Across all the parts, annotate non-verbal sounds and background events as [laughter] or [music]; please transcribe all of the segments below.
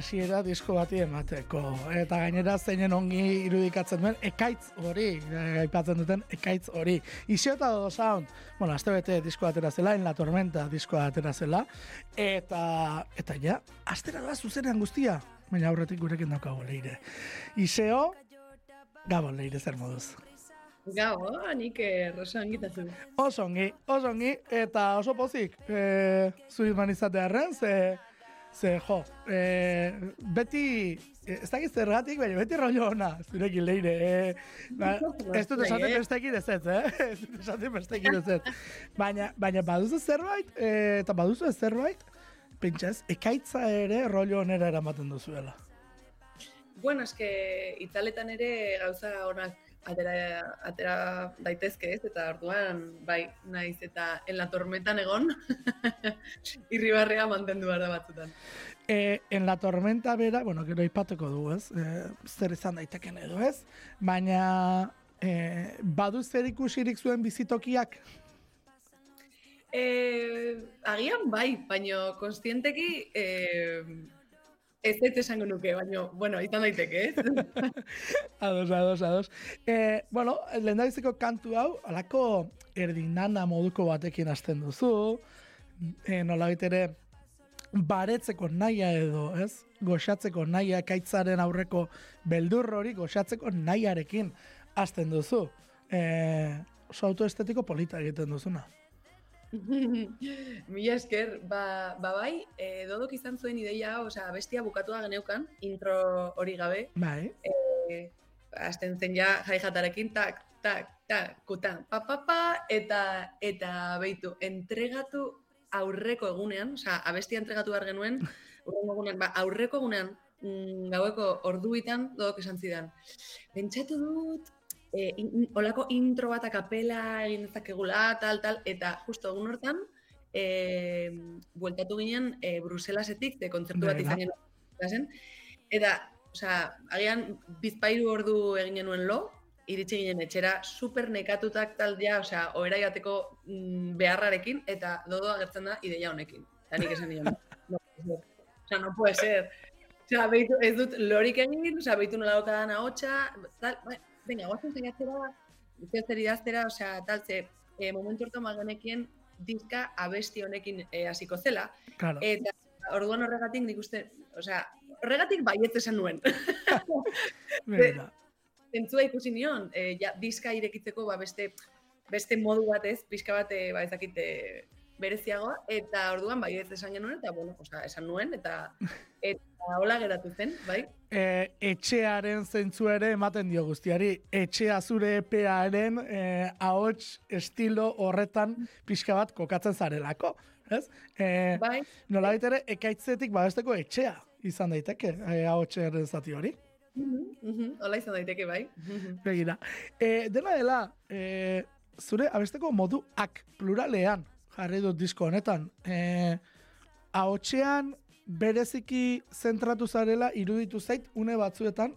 hasiera disko bati emateko. Eta gainera zeinen ongi irudikatzen duen ekaitz hori, eh, aipatzen duten ekaitz hori. Isiota do sound, bueno, azte bete disko atera zela, en la tormenta disko atera zela, eta, eta ja, astera da zuzenean guztia, baina aurretik gurekin daukago leire. Iseo, gabon leire zer moduz. Gabo, nik eh, rosa ongitazu. Oso ongi, oso ongi, eta oso pozik, e, zuizman izatearen, ze, ze jo, e, beti, e, ez dakit zergatik, baina beti rollo ona, zurekin leire. E, ba, ez dut esaten bestekin ez ez, eh? [laughs] Ez dut esaten bestekin ez ez. Baina, baina baduzu zerbait, e, eta baduzu zerbait, pentsa ez, ekaitza ere rollo onera eramaten duzuela. Bueno, eske itzaletan ere gauza onak atera, atera daitezke ez, eta orduan, bai, naiz, eta en la tormentan egon, [laughs] irribarrea mantendu behar da batzutan. E, en la tormenta bera, bueno, gero ipatuko du, ez? E, zer izan daiteken edo, ez? Baina e, badu zer ikusirik zuen bizitokiak? E, agian bai, baino konstienteki e, ez ez esango nuke, baino, bueno, izan daiteke, ez? [laughs] ados, ados, ados. E, bueno, lehendabiziko kantu hau, alako erdinana moduko batekin hasten duzu, e, nolabait ere, baretzeko naia edo, ez? Goxatzeko naia kaitzaren aurreko beldur hori goxatzeko naiarekin hasten duzu. E, oso autoestetiko polita egiten duzuna. [laughs] Mila esker, ba, ba bai, e, dodok izan zuen ideia, osea, bestia bukatua geneukan, intro hori gabe, Bai, e, hasten zen ja jai jatarekin, tak, tak, tak, kutan, pa, pa, pa, eta, eta beitu, entregatu aurreko egunean, osea, abestia entregatu behar genuen, [laughs] egunean, ba, aurreko egunean, mm, gaueko orduitan, dodok esan zidan. Pentsatu dut, e, in, olako intro bat akapela egin dezakegula, tal, tal, eta justo egun hortan, e, bueltatu ginen e, Bruselasetik, de kontzertu bat izan genuen zen, eta, osea, agian bizpairu ordu egin genuen lo, iritsi ginen etxera, super nekatutak tal ja, osea, ohera joateko mm, beharrarekin, eta dodo agertzen da ideia honekin. Eta nik esan nion, no puede ser. Osea, no puede ser. Osea, behitu, ez dut lorik egin, osea, behitu nola daukadan ahotsa, tal, bai, venga, guazen saiatzera, zer idaztera, osea, tal, ze, e, momentu hortan magenekien diska abesti honekin e, hasiko zela, claro. eta orduan horregatik nik uste, osea, horregatik baietz esan nuen. [laughs] Begira. Zentzua ikusi nion, e, ja, diska irekitzeko ba, beste, beste modu batez, pixka bat, e, ba, ezakit, e, bereziagoa, eta orduan bai ez esan genuen, eta bueno, osea, esan nuen, eta [laughs] eta hola geratu zen, bai? E, etxearen zentzu ere ematen dio guztiari. Etxea zure epearen e, ahots estilo horretan pixka bat kokatzen zarelako. Ez? E, Bai, Nolabait ere, ekaitzetik babesteko etxea izan daiteke e, ahotsaren zati hori. mhm, mhm, hola izan daiteke, bai. [laughs] Begira. E, dena dela, e, zure abesteko moduak pluralean jarri dut disko honetan. E, ahotsean bereziki zentratu zarela iruditu zait une batzuetan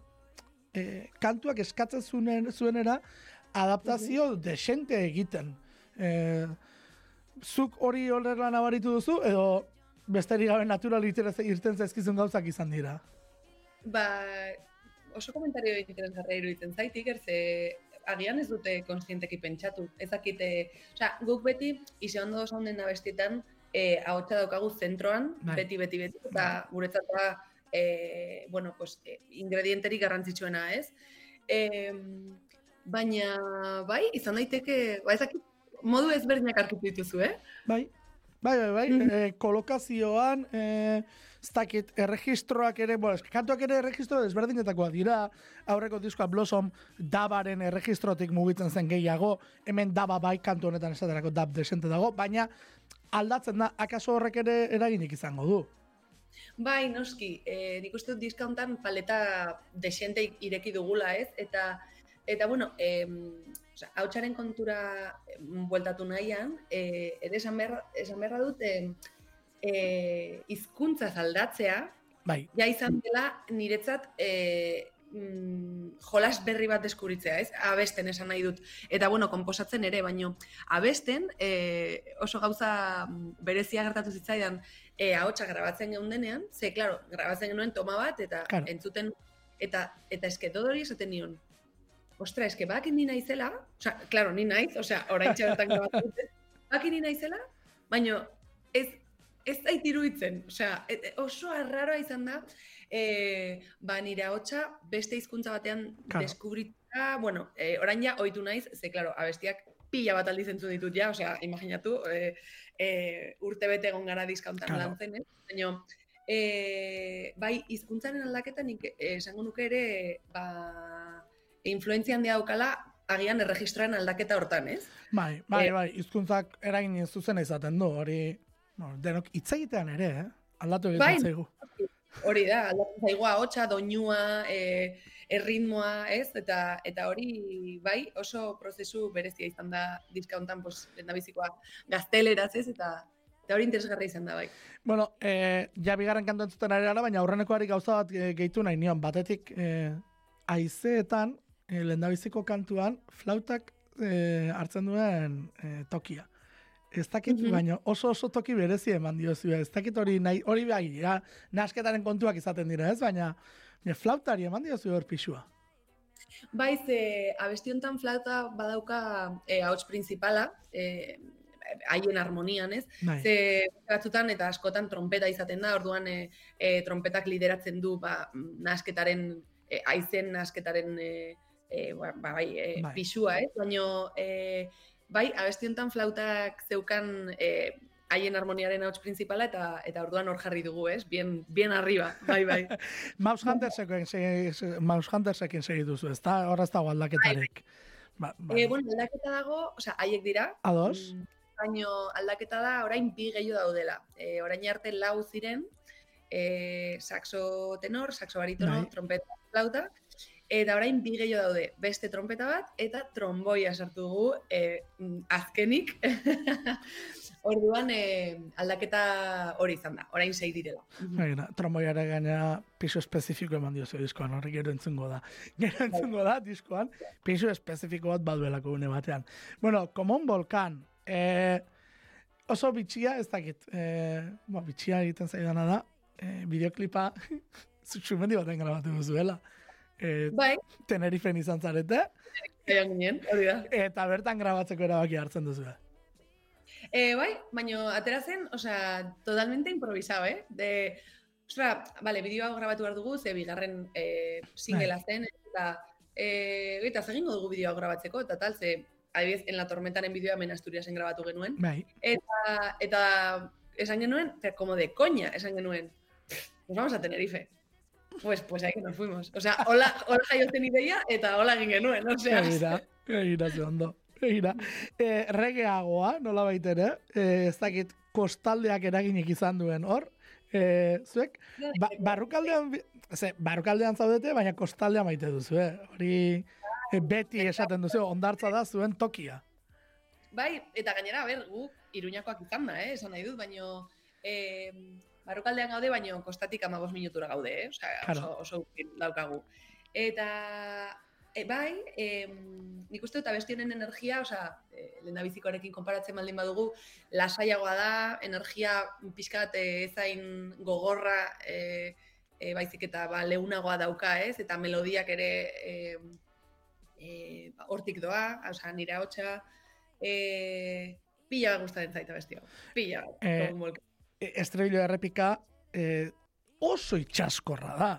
e, kantuak eskatzen zuen, zuenera adaptazio desente egiten. E, zuk hori horrela nabaritu duzu edo besterik gabe natural irten zaizkizun gauzak izan dira. Ba, oso komentario interesgarria iruditzen zait, Iker, ze agian ez dute konstienteki pentsatu. Ez dakite, osea, guk beti, ize ondo sounden abestietan, eh, ahotsa daukagu zentroan, Bai. beti, beti, beti, eta guretzat da, eh, bueno, pues, eh, ingredienterik garrantzitsuena, ez? Eh, baina, bai, izan daiteke, ba, ez dakit, modu ezberdinak arkitu dituzu, eh? Bai, bai, bai, bai. Mhm. e, kolokazioan, e, ez dakit, erregistroak ere, bueno, kantuak ere erregistro desberdinetakoa dira, aurreko diskoa Blossom dabaren erregistrotik mugitzen zen gehiago, hemen daba bai kantu honetan esaterako dab desente dago, baina aldatzen da, akaso horrek ere eraginik izango du. Bai, noski, e, nik uste dut diska hontan paleta desente ireki dugula, ez? Eta, eta bueno, e, oza, hautsaren kontura em, bueltatu nahian, e, ere esan behar, esan beharra dut, e, e, izkuntzaz aldatzea, Bai, ja izan dela niretzat e, mm, jolas berri bat deskuritzea, ez? Abesten esan nahi dut. Eta bueno, konposatzen ere, baino abesten e, oso gauza mm, berezia gertatu zitzaidan e, ahotsa grabatzen geundenean, ze, claro, grabatzen genuen toma bat, eta Claro. entzuten, eta, eta eske dodori esaten nion, ostra, eske bakit ni naizela, osea, claro, ni naiz, osea, orain bertan grabatu dute, bakit ni naizela, baino ez, ez zait iruditzen, osea, e- e- oso arraroa izan da, e, ba, nire ahotsa beste hizkuntza batean Claro. deskubritzea, bueno, e, orain ja ohitu naiz, ze, claro, abestiak pila bat aldiz entzun ditut ja, osea, imaginatu, e, e, urte bete egon gara diskauntan Claro. lantzen, eh? Baina, e, bai, hizkuntzaren aldaketa nik esango nuke ere, ba, influentzia handia daukala, agian erregistroaren aldaketa hortan, ez? bai, bai, bai, hizkuntzak eragin zuzena izaten du, hori, bueno, denok hitz egitean ere, eh? Aldatu egiten Bai. zaigu. Hori da, aldatzen zaigu ahotsa, doinua, e, erritmoa, ez? Eta eta hori, bai, oso prozesu berezia izan da diska hontan, pues, lehendabizikoa gazteleraz, ez? Eta eta hori interesgarria izan da, bai. Bueno, eh, ja bigarren kantu entzuten ari gara, baina aurrenekoari gauza bat eh, gehitu nahi nion. Batetik, eh, aizeetan, eh, lehendabiziko kantuan, flautak eh, hartzen duen eh, tokia. Ez dakit, Mhm. baina oso oso toki berezi eman diozu. Ez dakit hori nahi, hori bai, ja, nasketaren kontuak izaten dira, ez? Baina, baina flautari eman diozu hor pixua. Bai, ze abesti hontan flauta badauka e, ahots principala, e, haien harmonian, ez? Bai. Ze batzutan eta askotan trompeta izaten da, orduan e, e, trompetak lideratzen du ba, nasketaren, e, aizen nasketaren e, e, ba, ba, bai, e, Bai. pisua, ez? Baina, e, bai, abesti hontan flautak zeukan e, haien harmoniaren ahots principala eta eta orduan hor jarri dugu, ez? Bien, bien arriba, bai, bai. [laughs] Mouse Huntersekin Mouse Huntersekin segi duzu, ez da? Horra ez dago aldaketarik. Ba, ba, E, bueno, aldaketa dago, osea, haiek dira, Ados? Mm, Baino aldaketa da orain bi gehiago daudela. E, orain arte lau ziren, e, saxo tenor, saxo baritono, Bai. trompeta, flauta, eta orain bi gehiago daude. Beste trompeta bat eta tromboia sartu dugu e, mm, azkenik. [laughs] Orduan e, aldaketa hori izan da, orain sei direla. Begira, tromboiara gainera piso espezifiko eman diozu diskoan, horri gero entzungo da. [laughs] Gero entzungo da diskoan, piso espezifiko bat baduelako une batean. Bueno, Common Volcan, eh, oso bitxia, ez dakit, eh, ba, bitxia egiten zaidana da, eh, bideoklipa [laughs] sumendi baten grabatu duzuela. Eh, Bai, Tenerifen izan zarete, egon ginen, hori da. eta bertan grabatzeko erabaki hartzen duzu. Eh, bai, baino atera zen, osea, totalmente improvisado, eh? De, ostra, vale, bideo hau grabatu behar dugu, ze bigarren eh, singela zen, eta eh, eta zer egingo dugu bideo hau grabatzeko, eta tal, ze, adibidez, en la tormentaren bideoa hemen Asturiasen grabatu genuen, Bai, eta, eta esan genuen, como de coña, esan genuen, nos vamos a Tenerife. Pues, pues ahí que nos fuimos. O sea, hola, hola jaiotzen ideia, eta hola egin genuen, o sea, Egira, egira ze ondo. Egira. E, regeagoa, nola baitere, e, ez dakit kostaldeak eraginik izan duen hor, e, zuek, ba, barrukaldean, ze, barrukaldean zaudete, baina kostaldea maite duzu, eh? Hori e, beti esaten duzu, ondartza da zuen tokia. Bai, eta gainera, ber, gu iruñakoak izan da, eh, esan nahi dut, baino eh, barrukaldean gaude, baino kostatik 15 minutura gaude, eh? Osea, Claro. oso, oso daukagu. Eta, e, bai, eh, nik uste dut abesti honen energia, osea, eh, lehendabizikoarekin konparatzen baldin badugu, lasaiagoa da, energia pixkat ezain gogorra, eh, eh, baizik eta ba, leunagoa dauka, ez? Eta melodiak ere eh, eh, ba, hortik doa, osea, nire hotxa, eh, pila gustatzen zaita bestia. Pila. E, estrello errepika e, oso itxaskorra da.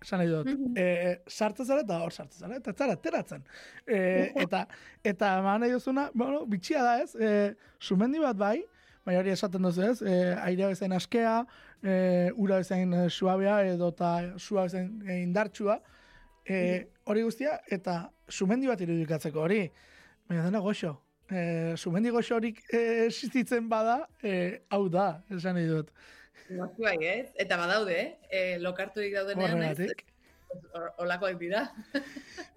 Esan nahi dut, Mhm. e, sartzen zara eta hor sartzen zara, eta zara ateratzen. E, eta, eta eman nahi duzuna, bueno, bitxia da ez, e, sumendi bat bai, baina hori esaten duzu ez, e, airea bezain askea, e, ura bezain e, suabea, edo eta sua bezain e, indartsua, e, hori guztia, eta sumendi bat irudikatzeko hori, baina dena goxo. E, sumendi goxorik e, existitzen bada, e, hau da, esan nahi dut. Bai, ez? Eta badaude, eh? Lokarturik daudenean, ez? Holakoak dira. [laughs]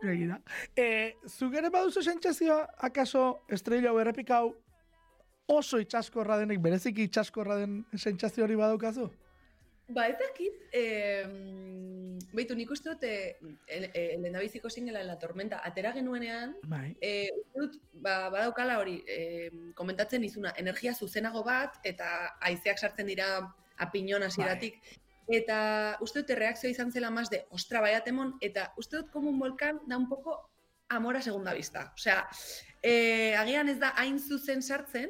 Begira. E, zuk ere baduzu sentsazioa, akaso, estrella hau errepikau oso itxaskorra denek, bereziki itxaskorra den sentsazio hori badaukazu? Ba, ez dakit, eh, beitu, nik uste dut, eh, el- eh, lehendabiziko singela en la tormenta, atera genuenean, Bai. eh, dut, ba, badaukala hori, eh, komentatzen izuna, energia zuzenago bat, eta haizeak sartzen dira apinon hasieratik, eta uste dut, reakzioa izan zela más de, ostra, bai atemon, eta uste dut, como un volcán, da un poco amor a segunda vista. Osea, eh, agian ez da hain zuzen sartzen,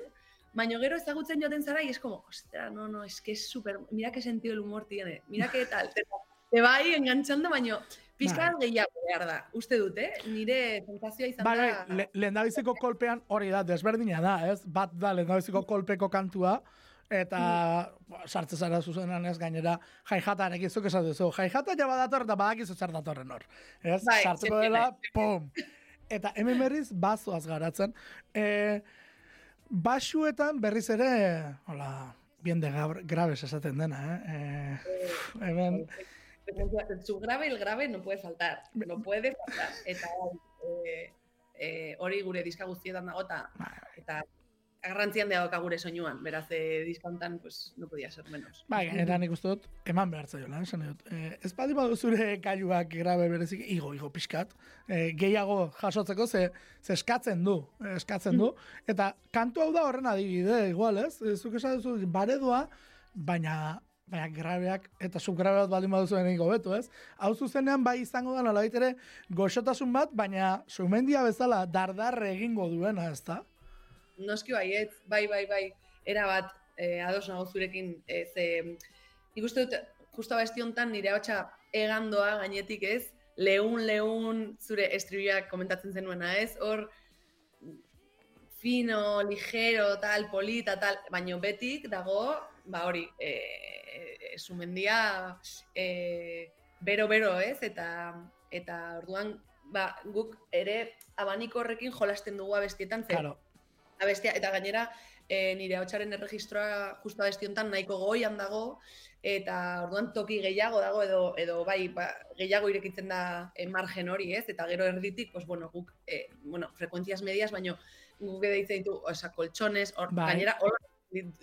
Baina gero ezagutzen joaten zara y es como, ostra, no, no, es que es súper, mira qué sentido el humor tiene, mira qué tal, te, te va ahí enganchando, baino, pizka Bai. gehiago behar da, uste dut, eh? Nire sensazioa izan Bai, da... bai, le, lehendabiziko kolpean hori da, desberdina da, ez? Bat da lehendabiziko kolpeko kantua, eta mm. sartze zara zuzenan ez gainera jaijatarekin zuk esan duzu. Jaijata ja badator eta badakizu zer datorren hor. Ez? Bai, txekin, dela, pum! Eta hemen berriz bazoaz garatzen. E, basuetan berriz ere, hola, bien de graves esaten dena, eh? E, hemen, Su grave, el grave no puede faltar, no puede faltar. Eta eh, eh, hori gure diska guztietan dago, eta, eta garrantzian dauka gure soinuan, beraz, eh, diska hontan, pues, no podia ser menos. Bai, gainera nik uste dut, eman behar zaiola, esan nahi dut. E, ez badi badu zure gailuak grabe berezik, igo, igo pixkat, e, gehiago jasotzeko ze, ze eskatzen du, eh, eskatzen du, eta kantu hau da horren adibide, igual, ez? E, zuk esan duzu, baredua, baina baina grabeak, eta zuk grabe bat baldin baduzu eneko betu, ez? Hau zuzenean bai izango da nolabait ere goxotasun bat, baina sumendia bezala dardarre egingo duena, ez da? Noski baietz, bai, bai, bai, era bat, eh, ados nago zurekin, eh, ze, nik uste dut, justo abesti hontan nire hotxa egandoa gainetik ez, leun, leun, zure estribiak komentatzen zenuena ez, hor, fino, ligero, tal, polita, tal, baino betik dago, ba hori, e, e, sumendia e, bero-bero ez, eta, eta orduan, ba, guk ere abaniko horrekin jolasten dugu abestietan, ze, Claro. Abestia, eta gainera e, nire hautsaren erregistroa justo abesti honetan nahiko goian dago, eta orduan toki gehiago dago edo edo bai ba, gehiago irekitzen da e, margen hori, ez? Eta gero erditik, pues bueno, guk e, bueno, frekuentzias medias, baino guk deitzen ditu, osea, colchones, or, Bai. gainera hola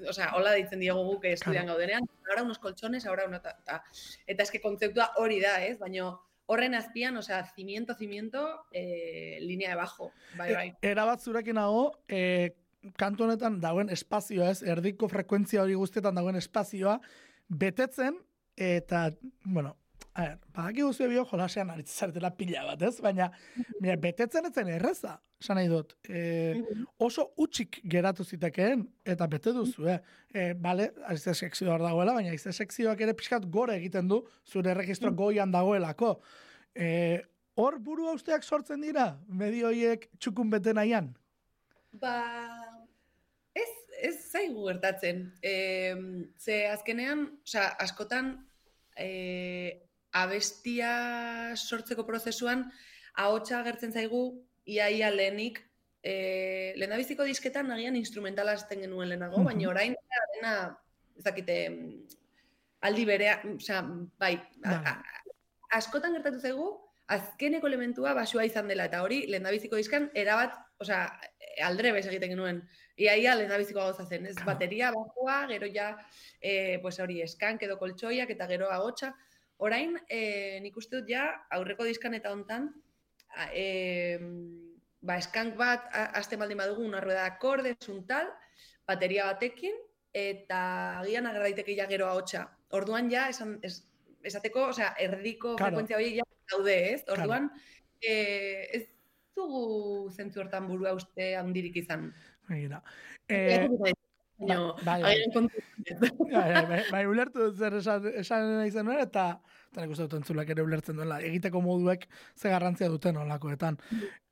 o sea, hola deitzen diogu guk estudian gaudenean, ahora unos colchones, ahora una ta, ta. eta eske kontzeptua hori da, ez? Baino horren azpian, osea, cimiento, cimiento, eh, línea de bajo, bai, bai. Erabat zurekin nago, e, kantu honetan dagoen espazioa ez, erdiko frekuentzia hori guztietan dagoen espazioa, betetzen, eta, bueno, a ber, badaki guzti bio jolasean aritzen zaretela pila bat, ez? Baina, mira, betetzen etzen erreza, esan nahi dut. E, oso utxik geratu zitekeen, eta bete duzu, eh? E, bale, aize sekzio hor dagoela, baina aize sekzioak ere pixkat gore egiten du, zure registro goian dagoelako. E, hor buru hausteak sortzen dira, medio horiek txukun bete nahian. Ba, ez, ez zaigu gertatzen. E, ze azkenean, osea, askotan e, abestia sortzeko prozesuan ahotsa agertzen zaigu iaia lehenik e, lehendabiziko disketan agian instrumentala azten genuen lehenago, Mhm. baina orain dena, ez dakite, aldi berea, osea, bai, a, Bai. a, askotan gertatu zaigu, azkeneko elementua basua izan dela, eta hori lehendabiziko diskan erabat, osea, aldrebes egiten genuen. Iaia lehendabiziko gauza zen, ez Claro. bateria, bajua, gero ja, e, pues hori, eskank edo koltsoiak, eta gero agotxa. Orain, e, nik uste dut ja, aurreko diskan eta hontan, e, ba, eskank bat, a- hasten baldin badugu, una rueda de acordes, un tal, bateria batekin, eta agian ager daiteke ja gero ahotsa. Orduan ja, esan, es, esateko, osea, erdiko Claro. frekuentzia horiek ja daude, ez? Claro. Orduan, eh, ez dugu zentzu hortan burua uste handirik izan. Begira. E, Baina, bai, bai. kontu- bai, bai, bai, ulertu zer esan, esan nahi zenuen, eta eta nik uste dut entzulak ere ulertzen duela, egiteko moduek ze garrantzia duten olakoetan.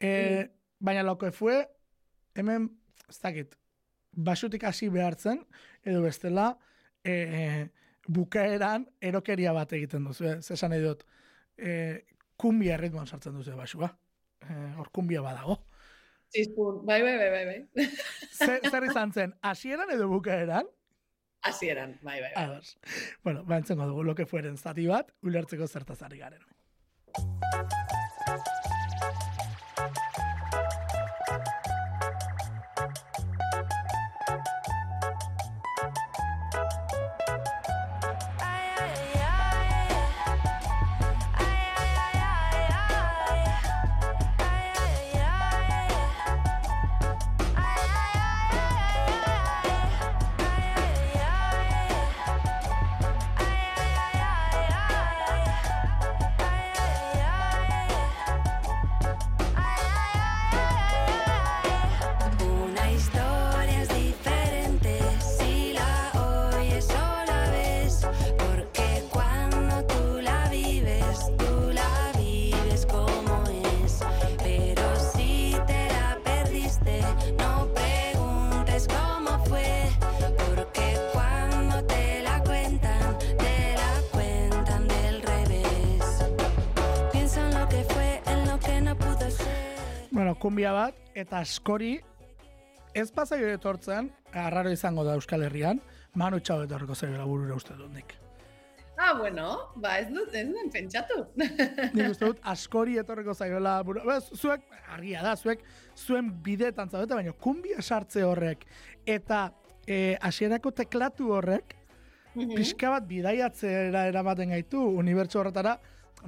E, baina loko fue, hemen, ez dakit, basutik hasi behartzen, edo bestela, e, bukaeran erokeria bat egiten duzu, eh? Ze esan dut, e, kumbia ritmoan sartzen duzu basua. E, hor kumbia badago. Txispun, bai, bai, bai, bai, bai. Zer, zer izan zen, hasieran edo bukaeran? Hasieran, bai, bai, bai. Ados. Bueno, ba, dugu loke fueren zati bat, ulertzeko zertaz ari garen. Kumbia bat, eta askori, ez pasaio etortzen, arraro izango da Euskal Herrian, Manu Txau etorreko zaiola burura uste dut nik. Ah, bueno, ba, ez dut, ez dut pentsatu. [laughs] Nik uste dut askori etorreko zaiola burura. Ba, zuek, argia da, zuek, zuen bidetan zaudete, baina kumbia sartze horrek, eta eh, hasierako teklatu horrek, pixka bat bidaiatzera eramaten gaitu, unibertso horretara,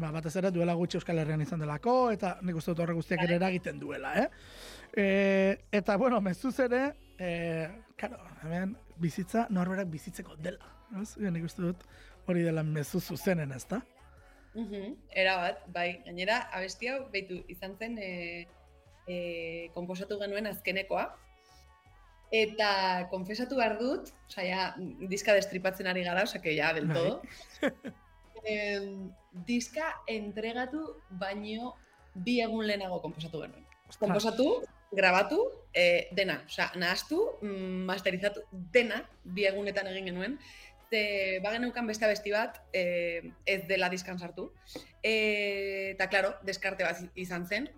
ba, batez ere duela gutxi Euskal Herrian izan delako, eta nik uste dut horrek guztiak ere eragiten duela, eh? E, eta, bueno, mezuz ere, e, karo, hemen bizitza norberak bizitzeko dela. Ez? Ja, nik uste dut hori dela mezu zuzenen, ez da? Mhm, Era bat, bai, gainera, abesti hau, beitu, izan zen, e, e, konposatu genuen azkenekoa, eta konfesatu behar dut, osea, ja, diska destripatzen ari gara, osea, que ja, del Bai. todo. [laughs] Em, diska entregatu baino bi egun lehenago konposatu genuen. Konposatu, grabatu, e, dena, osea, nahaztu, mm, masterizatu, dena bi egunetan egin genuen, Ze, ba geneukan beste abesti bat, e, ez dela diskan sartu. E, eta, klaro, deskarte bat izan zen.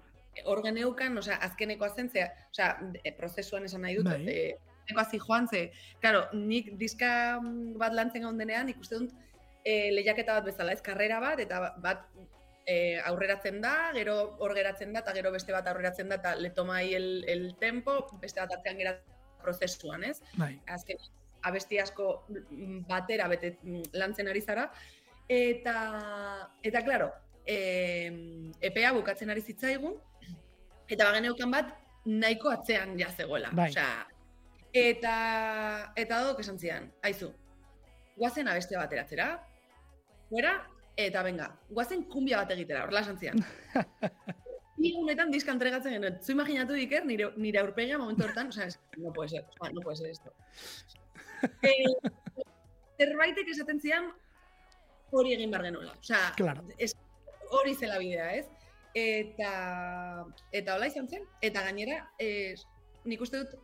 Hor geneukan, osea, azkenekoa zen, ze, osea, e, prozesuan esan nahi dut, Bai. e, azkenekoa joan, ze, klaro, nik diska bat lantzen gaun denean, ikuste dut, e, lehiaketa bat bezala, ez, karrera bat, eta bat e, aurreratzen da, gero hor geratzen da, eta gero beste bat aurreratzen da, eta le tomai el, el tempo, beste bat atzean geratzen prozesuan, ez? Bai. azken abesti asko mm, batera bete mm, lantzen ari zara eta eta claro, e, epea bukatzen ari zitzaigun eta bageneukan bat nahiko atzean ja zegoela. Bai. Osea, eta eta dok esan zidan, aizu. Guazen abeste bateratzera. Fuera eta venga, guazen kumbia bat egitera, horrela esan zidan. [laughs] Igunetan diska entregatzen genuen. Zu imaginatu diker, nire, nire aurpegia momentu hortan, o sea, es, no puede ser, o sea, no puede ser esto. [laughs] Eh, zerbaitek esaten zian hori egin behar genuela. O sea, Claro. es, hori zela bidea, ez? Eta, eta hola izan zen, eta gainera, eh, nik uste dut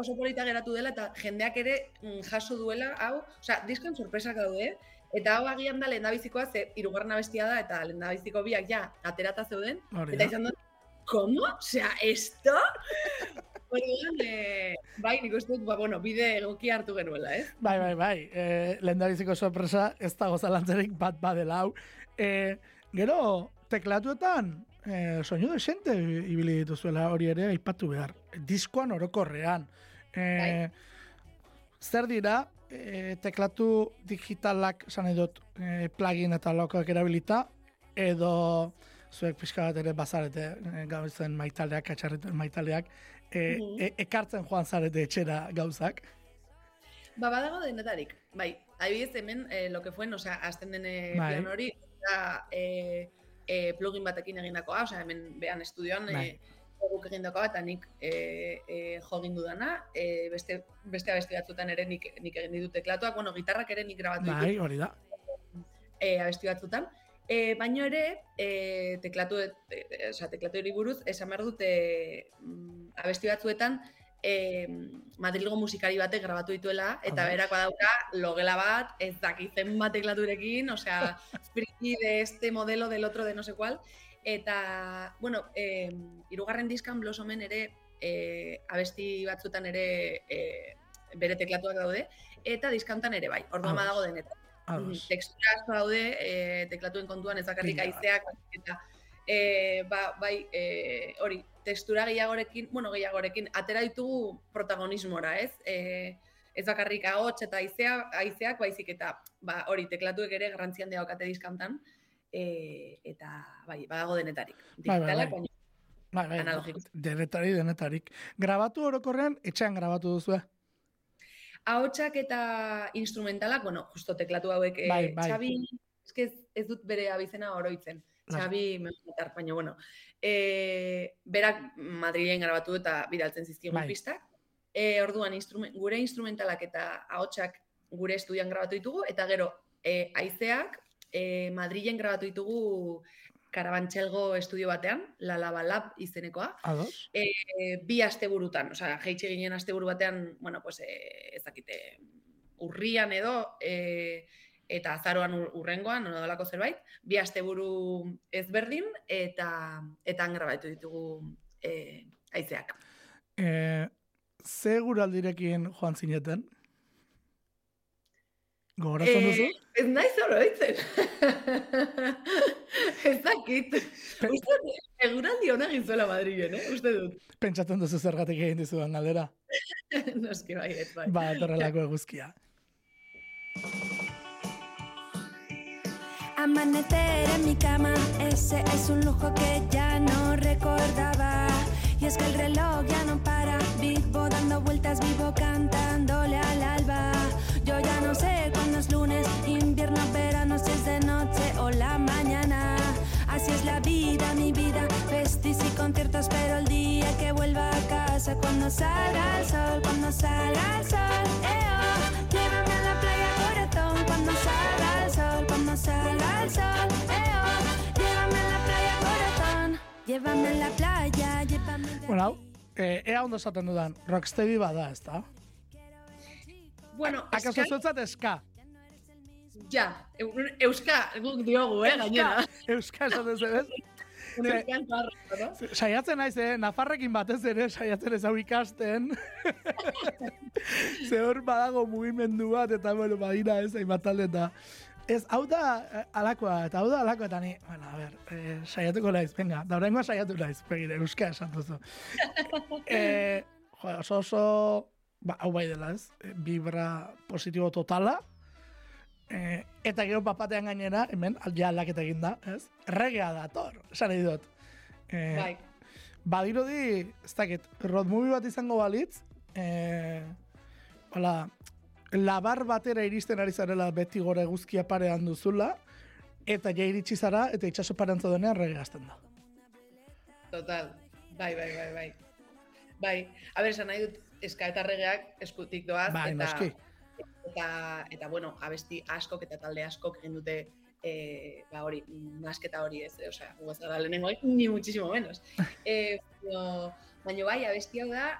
oso polita geratu dela, eta jendeak ere mm, jaso duela, hau, osea, diskan sorpresak daude, eta hau agian da lehendabizikoa, ze hirugarren abestia da, eta lehendabiziko biak ja, aterata zeuden, Hori eta izan dut, ¿cómo? Osea, esto? [laughs] Orduan, eh, bai, nik uste dut, ba, bueno, bide egokia hartu genuela, ez? Bai, bai, bai. E, lehendabiziko sorpresa ez dago zalantzerik bat badela hau. E, gero, teklatuetan, e, soinu desente ibili dituzuela hori ere aipatu behar. Diskoan orokorrean. E, Bai. Zer dira, e, teklatu digitalak, esan dut, e, plugin eta lokoak erabilita, edo zuek pixka bat ere bazarete, e, gauzen maitaleak, atxarreten maitaleak, e, Mhm. e, ekartzen joan zarete etxera gauzak. Ba, badago denetarik. Bai, adibidez hemen, eh, lo que fuen, osea, azten den eh, Bai. piano hori, da, eh, eh, plugin batekin egindakoa, osea, hemen behan estudioan, Bai. eh, guk egindakoa, eta nik eh, eh, jo egin dudana, eh, beste, beste abesti batzutan ere nik, nik egin ditut teklatuak, bueno, gitarrak ere nik grabatu ditut, Bai, hori da. e, abesti batzutan. E, baino ere, e, teklatu, e, e, osea, teklatu hori buruz, esan behar dut, e, mm, abesti batzuetan, e, Madrilgo musikari batek grabatu dituela, eta Bai. berak badauka logela bat, ez dakitzen bat teklaturekin, osea, [laughs] friki de este modelo, del otro, de no sé cual. Eta, bueno, e, irugarren diskan Blossomen ere e, abesti batzutan ere e, bere teklatuak daude, eta diskantan ere bai, orduan badago denetan. Ados. Tekstura asko daude, e, teklatuen kontuan ez bakarrik Pila bat. aizeak, eta e, ba, bai, e, hori, tekstura gehiagorekin, bueno, gehiagorekin, atera ditugu protagonismora, ez? E, ez bakarrik ahots eta aizea, aizeak, baizik eta, ba, hori, teklatuek ere garrantzian daukate diskantan, e, eta, bai, badago denetarik. Bai, bai, Digitalak, bai. Bai, bai, Analogiko. denetari, denetarik. Grabatu orokorrean, etxean grabatu duzu, ahotsak eta instrumentalak, bueno, justo teklatu hauek, eh, Bai, bai. Xabi, eske ez, dut bere abizena oroitzen. Lasai. Xabi Memotar, baina bueno. E, berak Madrilen grabatu eta bidaltzen zizkigun Bai. pistak. E, orduan instrument, gure instrumentalak eta ahotsak gure estudian grabatu ditugu eta gero e, aizeak e, Madrilen grabatu ditugu Karabantxelgo estudio batean, La Lava Lab izenekoa Ados? e, bi asteburutan, osea, jeitxe ginen asteburu batean, bueno, pues, e, ez dakite, urrian edo, e, eta azaroan ur- urrengoan, ono dolako zerbait, bi asteburu ezberdin, eta eta grabatu ditugu e, aizeak. E, ze guraldirekin joan zineten? Gogoratzen duzu? Eh, ez naiz oroitzen. ez dakit. Pe- Uste dut, eguraldi hona egin zuela Madrilen, eh? Uste dut. Pentsatzen duzu zergatik egin dizudan galdera. Noski bai, ez bai. Ba, etorrelako eguzkia. Amanecer en mi cama, ese es un lujo que ya no recordaba. Y es que el reloj ya no para, vivo dando vueltas, vivo cantándole al alba. Yo ya no sé cuándo es lunes, invierno, verano, si es de noche o la mañana. Así es la vida, mi vida, festis y conciertos, pero el día que vuelva a casa, cuando salga el sol, cuando salga el sol, eh, oh, llévame a la playa, corazón, cuando salga el sol, cuando salga el sol, eh, oh, llévame a la playa, corazón, llévame a la playa, llévame de Bueno, hau, e, ea ondo esaten dudan, rocksteady bada, ez da? Bueno, Akaso Sky- zuetzat eska? ja, eu- euska, guk diogu, eh, gainera. Euska esaten [laughs] zebez? Saiatzen naiz, eh? Nafarrekin batez ere, saiatzen ez hau ikasten. [laughs] Ze hor badago mugimendu bat, eta bueno, badira ez, hainbat talde, eta Ez, hau da eh, alakoa, eta hau da alakoa, eta ni, bueno, a ber, eh, saiatuko naiz, venga, da horrengoa saiatu naiz, begire, euska esan duzu. [laughs] eh, jo, oso oso, ba, hau bai dela ez, eh, vibra positibo totala, eh, eta gero papatean gainera, hemen, ja aldaketa egin da, ez? Regea dator, esan nahi dut. Eh, Bai. Badirudi, ez dakit, road movie bat izango balitz, eh, hola, labar batera iristen ari zarela beti gore eguzkia parean duzula, eta ja iritsi zara, eta itxaso parean zaudenean rege da. Total. Bai, bai, bai, bai. Bai, a ber, esan nahi dut, eska eta regeak eskutik doaz, Bai, eta, noski. eta, eta, bueno, abesti askok eta talde askok egin dute eh, ba hori, nasketa hori ez, osea, gu ez gara lehenengo, ni muchísimo menos. [laughs] eh, baina, baina bai, abesti hau da,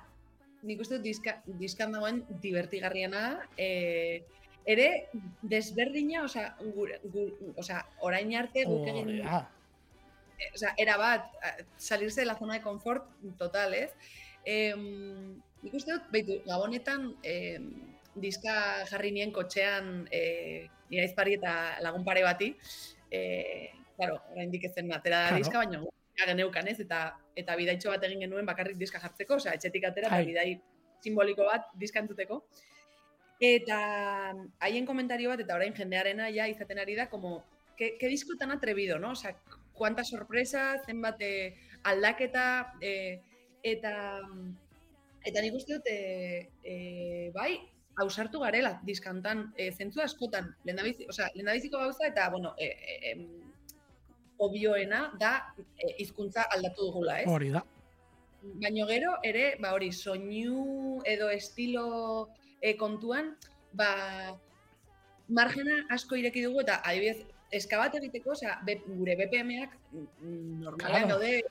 nik uste dut diska, diskan dagoen divertigarriena, eh, ere desberdina, osea, gure, gure, osea, orain arte guk egin Hori da. eh, o sea, era bat, salirse de la zona de confort total, ez? Eh, nik uste dut, baitu, gabonetan eh, diska jarri nien kotxean eh, nire aizpari eta lagun pare bati, eh, claro, oraindik ez zen atera Claro. diska, baina geneukan ez, eta, eta bidaitxo bat egin genuen bakarrik diska jartzeko, osea, etxetik atera, eta bidai simboliko bat diska entzuteko. Eta haien komentario bat, eta orain jendearena ja izaten ari da, como, que, que disco tan atrevido, no? Osea, kuanta sorpresa, zenbat eh, aldaketa, eh, eta, eta nik uste dut, eh, eh, bai, ausartu garela diskantan, eh, zentzu askotan, lehendabizi, osea, lehendabiziko gauza, eta, bueno, eh, em, obioena da eh, hizkuntza aldatu dugula, ez? Hori da. Baino gero ere, ba hori, soinu edo estilo e, kontuan, ba margena asko ireki dugu eta adibidez, eska bat egiteko, osea, be, gure BPM-ak mm, normalean Claro. daude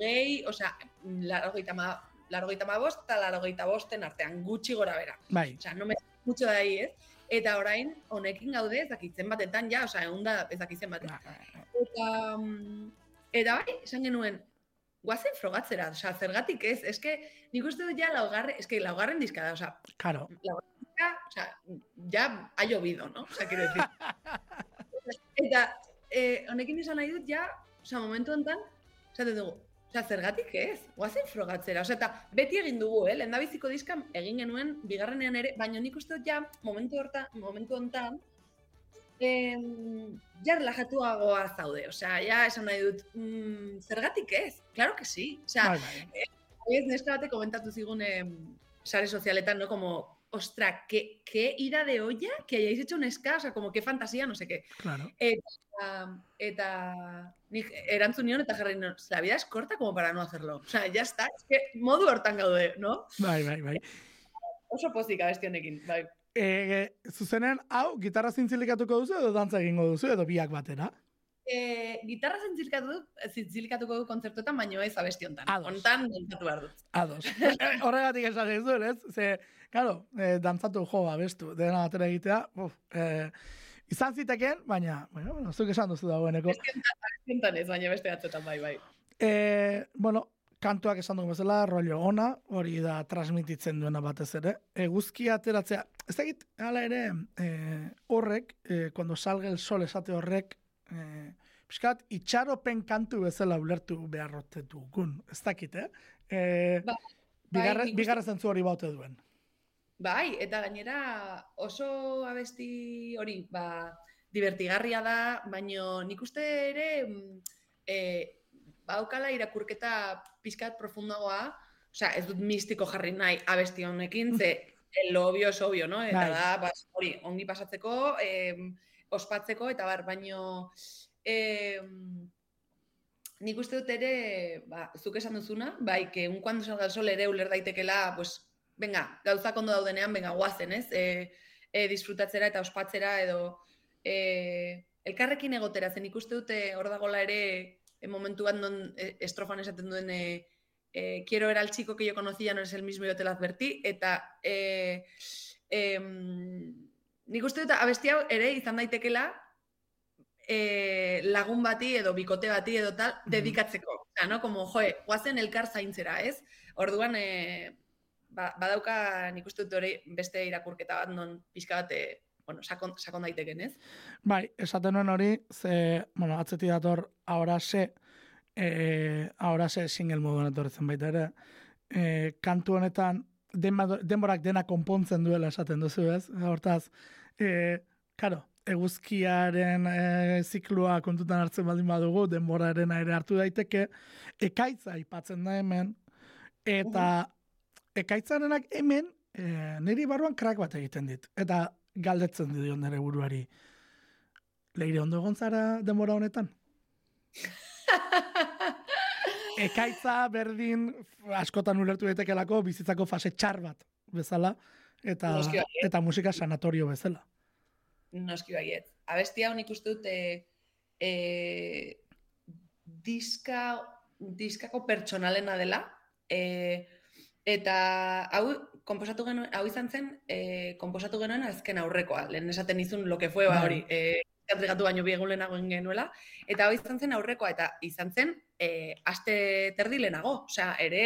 gehi, osea, largoita ma, largoita ma bost eta largoita bosten artean, gutxi gora bera. Bai. Osea, no me mucho de ahí, ez? Eta orain, honekin gaude, ez dakitzen batetan, ja, osea, egun da ez dakitzen batetan. Ba, Eta, mm, eta bai, esan genuen, guazen frogatzera, osea, zergatik ez, eske, nik uste dut ja laugarren, eske, laugarren diska da, osea, Claro. laugarren diska, osea, ja ha llovido, no? Osea, quiero decir. [laughs] Eta, eh, honekin esan nahi dut, ja, osea, momentu honetan, esaten dugu, osea, zergatik ez, guazen frogatzera, osea, eta beti egin dugu, eh, lehendabiziko diskan egin genuen, bigarrenean ere, baina nik uste dut ja, momentu hortan, momentu honetan, em, ja relajatuagoa zaude, osea, ja esan nahi dut, mm, zergatik ez, claro que sí, osea, Bai, bai. Ez, neska bate komentatu zigun em, sare sozialetan, ¿no? Como, ostra, qué, qué ira de olla que hayáis hecho un ska, o sea, como qué fantasía, no sé qué. Claro. Eta, eta nik erantzun nion eta jarri nion, la vida es corta como para no hacerlo. O sea, ya está, es que modu hortan gaude, no? Bai, bai, bai. Oso pozik abesti honekin, bai. E, zuzenean, hau, gitarra zintzilikatuko duzu edo dantza egingo duzu edo biak batera? E, gitarra zintzilikatu du, zintzilikatuko du kontzertuetan, baino ez abesti hontan. Ados. Hontan, dantzatu behar dut. Ados. [laughs] E, Horregatik esan ez duen, ez? Ze, claro, e, dantzatu jo abestu, dena batera egitea, uf, e, izan zitekeen, baina, bueno, bueno, zuk esan duzu dagoeneko. Abesti hontan ez, baina beste batzuetan bai, bai. E, bueno, kantuak esan dugu bezala, rollo ona, hori da transmititzen duena batez ere. Eguzkia ateratzea, ez dakit, hala ere, e, horrek, e, cuando salga el sol esate horrek, e, pixkat, itxaropen kantu bezala ulertu beharrote dugun, ez dakit, eh? E, Ba, bigarre, nik uste- bigarre zentzu hori baute duen. Bai, eta gainera oso abesti hori, ba, divertigarria da, baino nik uste ere mm, e, baukala irakurketa pizkat profundagoa, osea, ez dut mistiko jarri nahi abesti honekin, ze [laughs] lo obvio es obvio, no? Eta Bai. da, ba, hori, ongi pasatzeko, em, ospatzeko, eta bar, baino em, nik uste dut ere, ba, zuk esan duzuna, bai, que un cuando salga el sol ere uler daitekela, pues, venga, gauzak ondo daudenean, venga, guazen, ez? E, e, disfrutatzera eta ospatzera edo e, elkarrekin egotera, zen ikuste dute hor dagola ere e, momentu bat non e, estrofan esaten duen e, e, quiero ver al chico que yo conocía, no eres el mismo, yo te lo advertí, eta e, em, nik uste dut abesti hau ere izan daitekela e, lagun bati edo bikote bati edo tal, dedikatzeko. Osea, no? Como, joe, guazen elkar zaintzera, ez? Orduan, e, ba, badauka nik uste dut hori beste irakurketa bat non pixka bat, e, bueno, sakon, sakon daiteken, ez? Bai, esaten nuen hori, ze, bueno, atzeti dator ahora se, eh, ahora se single moduan etorretzen baita ere, eh, kantu honetan denborak dena konpontzen duela esaten duzu, ez? Hortaz, eh, karo, eguzkiaren eh, ziklua kontutan hartzen baldin badugu, denboraren ere hartu daiteke, ekaitza aipatzen da hemen, eta ekaitzarenak hemen eh, niri barruan krak bat egiten dit. Eta galdetzen dio nire buruari, leire ondo egon zara denbora honetan? [laughs] Ekaitza berdin askotan ulertu daitekelako bizitzako fase txar bat bezala eta Noski eta musika sanatorio bezala. Noski baiet. Abesti hau nik uste dut e, e, diska, diskako pertsonalena dela. E, eta hau konposatu genuen, hau izan zen, e, konposatu genuen azken aurrekoa. Lehen esaten izun lo que fue, ba Bai. hori. E, entregatu baino bi egun lehenago genuela. Eta hau izan zen aurrekoa, eta izan zen e, aste terdi lehenago. Osea, ere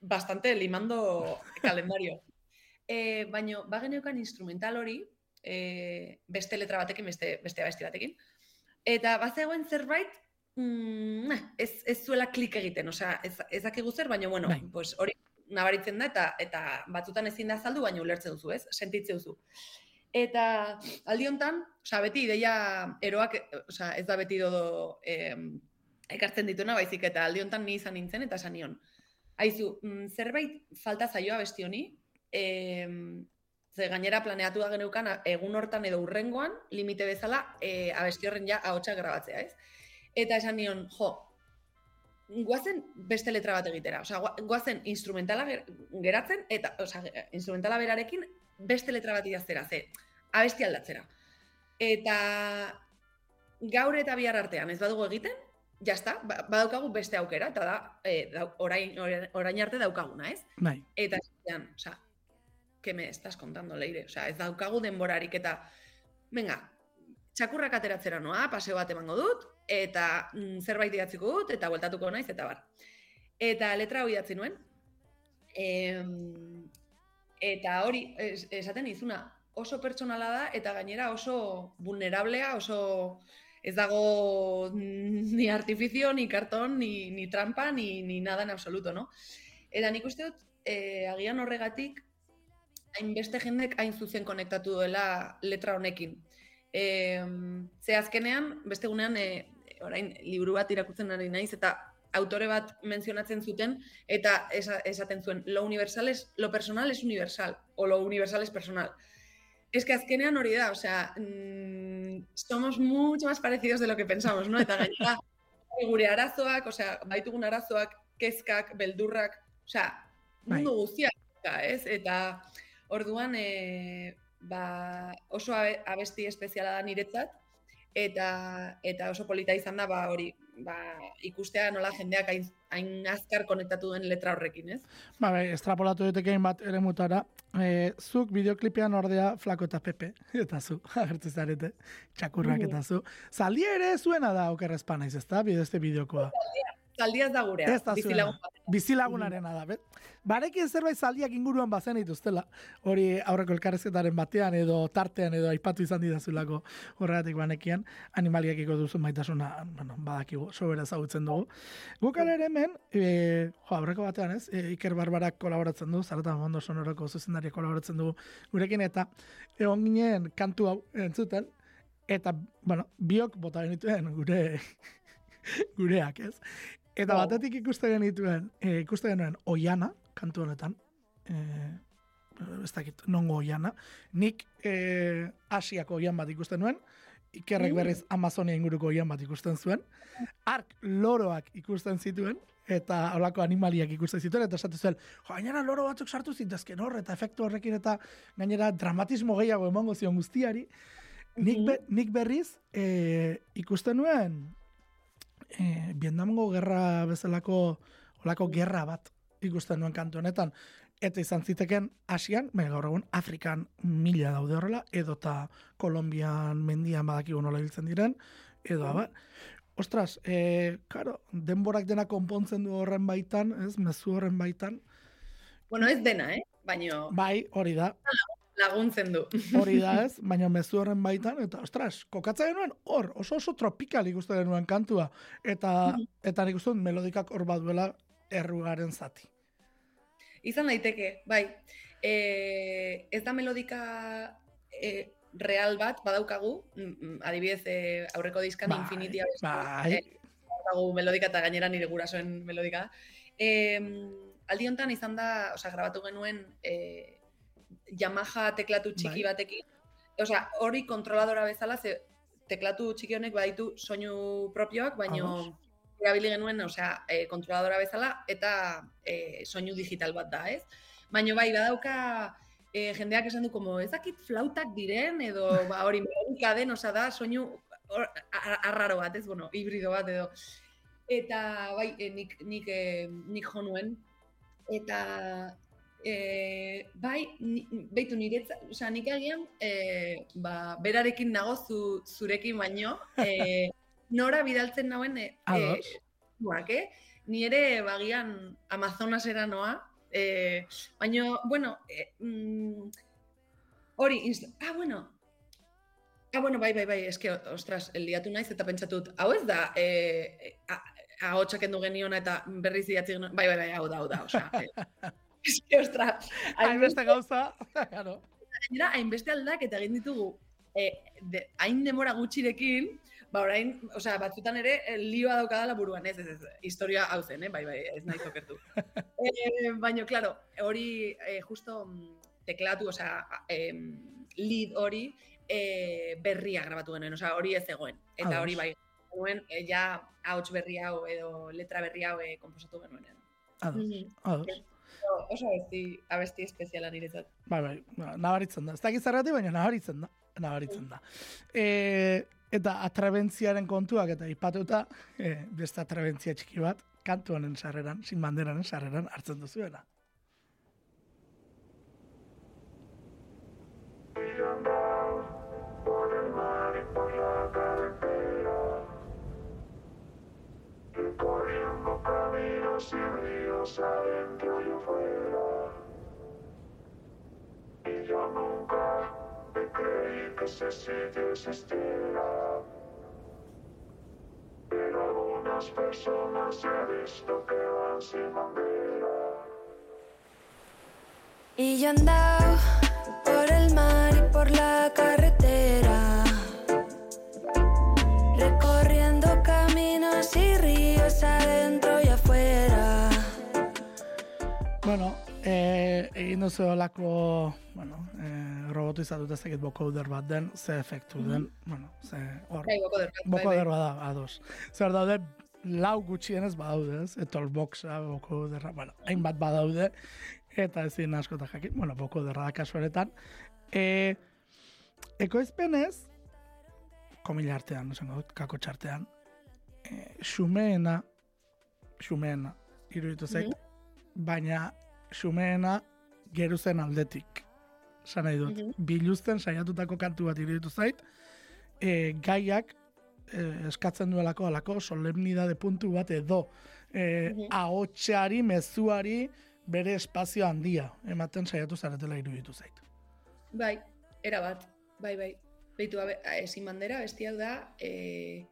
bastante limando [laughs] kalendario. E, baino, bageneukan instrumental hori, e, beste letra batekin, beste, beste abesti batekin. Eta bazegoen zerbait, mm, ez, ez zuela klik egiten, osea, ez, ez zer, baina, bueno, Bai. pues hori nabaritzen da, eta, eta batzutan ezin da azaldu, baina ulertzen duzu, ez? Sentitze duzu. Eta aldi hontan, osea, beti ideia eroak, osea, ez da beti dodo em, ekartzen dituna, baizik eta aldi hontan ni izan nintzen, eta esan nion. Aizu, mm, zerbait falta zaioa besti honi, em, ze gainera planeatu da geneukan egun hortan edo urrengoan, limite bezala, e, abesti horren ja ahotsa grabatzea, ez? Eta esan nion, jo, guazen beste letra bat egitera. Osea, gua- guazen instrumentala ger- geratzen, eta, osea, instrumentala berarekin beste letra bat idaztera, ze, abesti aldatzera. Eta gaur eta bihar artean ez badugu egiten, ja está, ba- badaukagu beste aukera, eta da, e, dau- orain, orain, arte daukaguna, ez? Bai, Eta osea, que me estás contando, Leire? Osea, ez daukagu denborarik eta, venga, txakurrak ateratzera noa, paseo bat emango dut, eta mm, zerbait idatziko dut, eta bueltatuko naiz, eta bar. Eta letra hori datzi nuen. Em, eta hori, es, esaten izuna, oso pertsonala da, eta gainera oso vulnerablea, oso ez dago ni artifizio, ni karton, ni, ni trampa, ni, ni nada en absoluto, no? Eta nik uste dut, eh, agian horregatik, hainbeste jendek hain zuzen konektatu duela letra honekin. E, ze azkenean, beste gunean, e, orain, liburu bat irakurtzen ari naiz, eta autore bat menzionatzen zuten, eta esa, esaten zuen, lo universal es, lo personal es universal, o lo universal es personal. Es que azkenean hori da, o sea, mm, somos mucho más parecidos de lo que pensamos, no? Eta gainera, gure arazoak, o sea, baitugun arazoak, kezkak, beldurrak, o sea, mundu guztiak, ez? Eta orduan, e, ba, oso abe- abesti espeziala da niretzat, eta eta oso polita izan da ba hori ba, ikustea nola jendeak hain, hain azkar konektatu duen letra horrekin, ez? Ba, bai, estrapolatu ditekein bat ere mutara. E, zuk bideoklipean ordea Flako eta Pepe, [laughs] eta zu, agertu zarete, txakurrak eta zu. Zalia ere zuena da okerrezpa naiz, ez da, beste bideokoa. Zaldiaz da gurea, Ez da bizilagun zuena. Bizilagunarena da, bet? Barekin zerbait zaldiak inguruan bazen dituztela. Hori aurreko elkarrezketaren batean edo tartean edo aipatu izan didazulako horregatik banekian, animaliakiko duzu maitasuna, bueno, badakigu, sobera ezagutzen dugu. Guk ere hemen, e, jo, aurreko batean ez, e, Iker Barbarak kolaboratzen du, Zarata Mondo Sonoroko zuzendariak kolaboratzen dugu gurekin, eta egon ginen kantu hau entzuten, eta, bueno, biok bota genituen gure [laughs] gureak, ez? Eta Wow. batetik ikuste genituen, e, ikuste genuen Oiana, kantu honetan, e, ez dakit, nongo Oiana, nik e, Asiako oian bat ikusten nuen, Ikerrek Mm. berriz Amazonia inguruko oian bat ikusten zuen, ark loroak ikusten zituen, eta holako animaliak ikusten zituen, eta esatu zuen, gainera loro batzuk sartu zitezken hor, eta efektu horrekin, eta gainera dramatismo gehiago emango zion guztiari, nik, be, nik berriz e, ikusten nuen e, Vietnamgo gerra bezalako olako gerra bat ikusten nuen kantu honetan. Eta izan ziteken Asian, baina gaur egun Afrikan mila daude horrela, edota Kolombian mendian badakigu nola hiltzen diren, edo abar. Ostras, e, karo, denborak dena konpontzen du horren baitan, ez, mezu horren baitan. Bueno, ez dena, eh? Baino Bai, hori da, laguntzen du. [laughs] hori da ez, baina mezu horren baitan, eta ostras, kokatza genuen hor, oso oso tropikal ikusten genuen kantua, eta, eta nik uste melodikak hor baduela errugaren zati. Izan daiteke, bai. E, ez da melodika e, real bat badaukagu, mm, mm, adibidez e, aurreko diskan Bai, Infinity abesti, bai. e, badaukagu melodika eta gainera nire gurasoen melodika. E, aldi hontan izan da, osea, grabatu genuen e, Yamaha teklatu txiki Bai. batekin. Osea, hori kontroladora bezala, ze teklatu txiki honek baditu soinu propioak, baino erabili genuen, osea, e, kontroladora bezala, eta e, soinu digital bat da, ez? Baina bai, badauka e, jendeak esan du, como, ez dakit flautak diren, edo ba, hori melodika den, osea, da, soinu arraro bat, ez, bueno, hibrido bat, edo. Eta bai, e, nik, nik, e, nik jo nuen, eta e, bai, ni, beitu niretza, osea, nik agian, e, ba, berarekin nago zu, zurekin baino, e, [laughs] nora bidaltzen nauen, e, Ados. Buak, eh? Ni ere bagian Amazonasera noa, eh, baina, bueno, eh, mm, hori, inst- ah, bueno, ah, bueno, bai, bai, bai, eske, ostras, eldiatu naiz eta pentsatut, hau ez da, eh, ahotsak endu geniona eta berriz genuen, bai, bai, bai, hau da, hau da, osea, [laughs] eske, ostras, [laughs] Hainbeste gauza, [laughs] claro. gainera, hainbeste aldak eta egin ditugu, eh, de, hain demora gutxirekin, ba orain, osea, batzutan ere eh, lioa daukadala buruan, ez, ez, ez, historia hau zen, eh? bai, bai, ez nahi zokertu. [laughs] eh, baina, claro, hori eh, justo mm, teklatu, osea, em, lead hori eh, berria grabatu genuen, osea, hori ez zegoen. Eta hori bai, genuen, eh, ja ahots berri hau edo letra berri hau eh, konposatu genuen. Ados, Mhm. ados. Oso abesti, abesti espeziala niretzat. Bai, bai, ba, nabaritzen da. Ez dakit zergatik, baina nabaritzen da. Nabaritzen da. E, eta atrebentziaren kontuak eta ipatuta, e, beste atrebentzia txiki bat, kantu honen sarreran, sin banderaren sarreran hartzen duzuela. adentro y afuera. Y yo nunca me creí que ese sitio existiera. Pero algunas personas he visto que van sin bandera. Y yo andaba por el mar y por la calle Bueno, eh, egin duzu olako, bueno, eh, robotizatuta ez dakit vocoder bat den, ze efektu den, bueno, ze hor, Bai, boko bai. vocoder bada, ados. Zer daude, lau gutxienez badaude, ez? Etolboxa, vocoderra, bueno, hainbat badaude, eta ezin askota jakin, bueno, vocoderra da kasu honetan. E, ekoizpenez, komila artean, esango kako txartean, e, xumeena, xumeena, iruditu zait, baina xumeena geruzen aldetik. Esan nahi dut, Mhm. biluzten saiatutako kantu bat iruditu zait, e, gaiak e, eskatzen duelako alako solemnidade puntu bat edo e, Mhm. ahotsari, mezuari bere espazio handia ematen saiatu zaretela iruditu zait. Bai, era bat, bai, bai. Beitu, ezin bandera, bestiak da, e,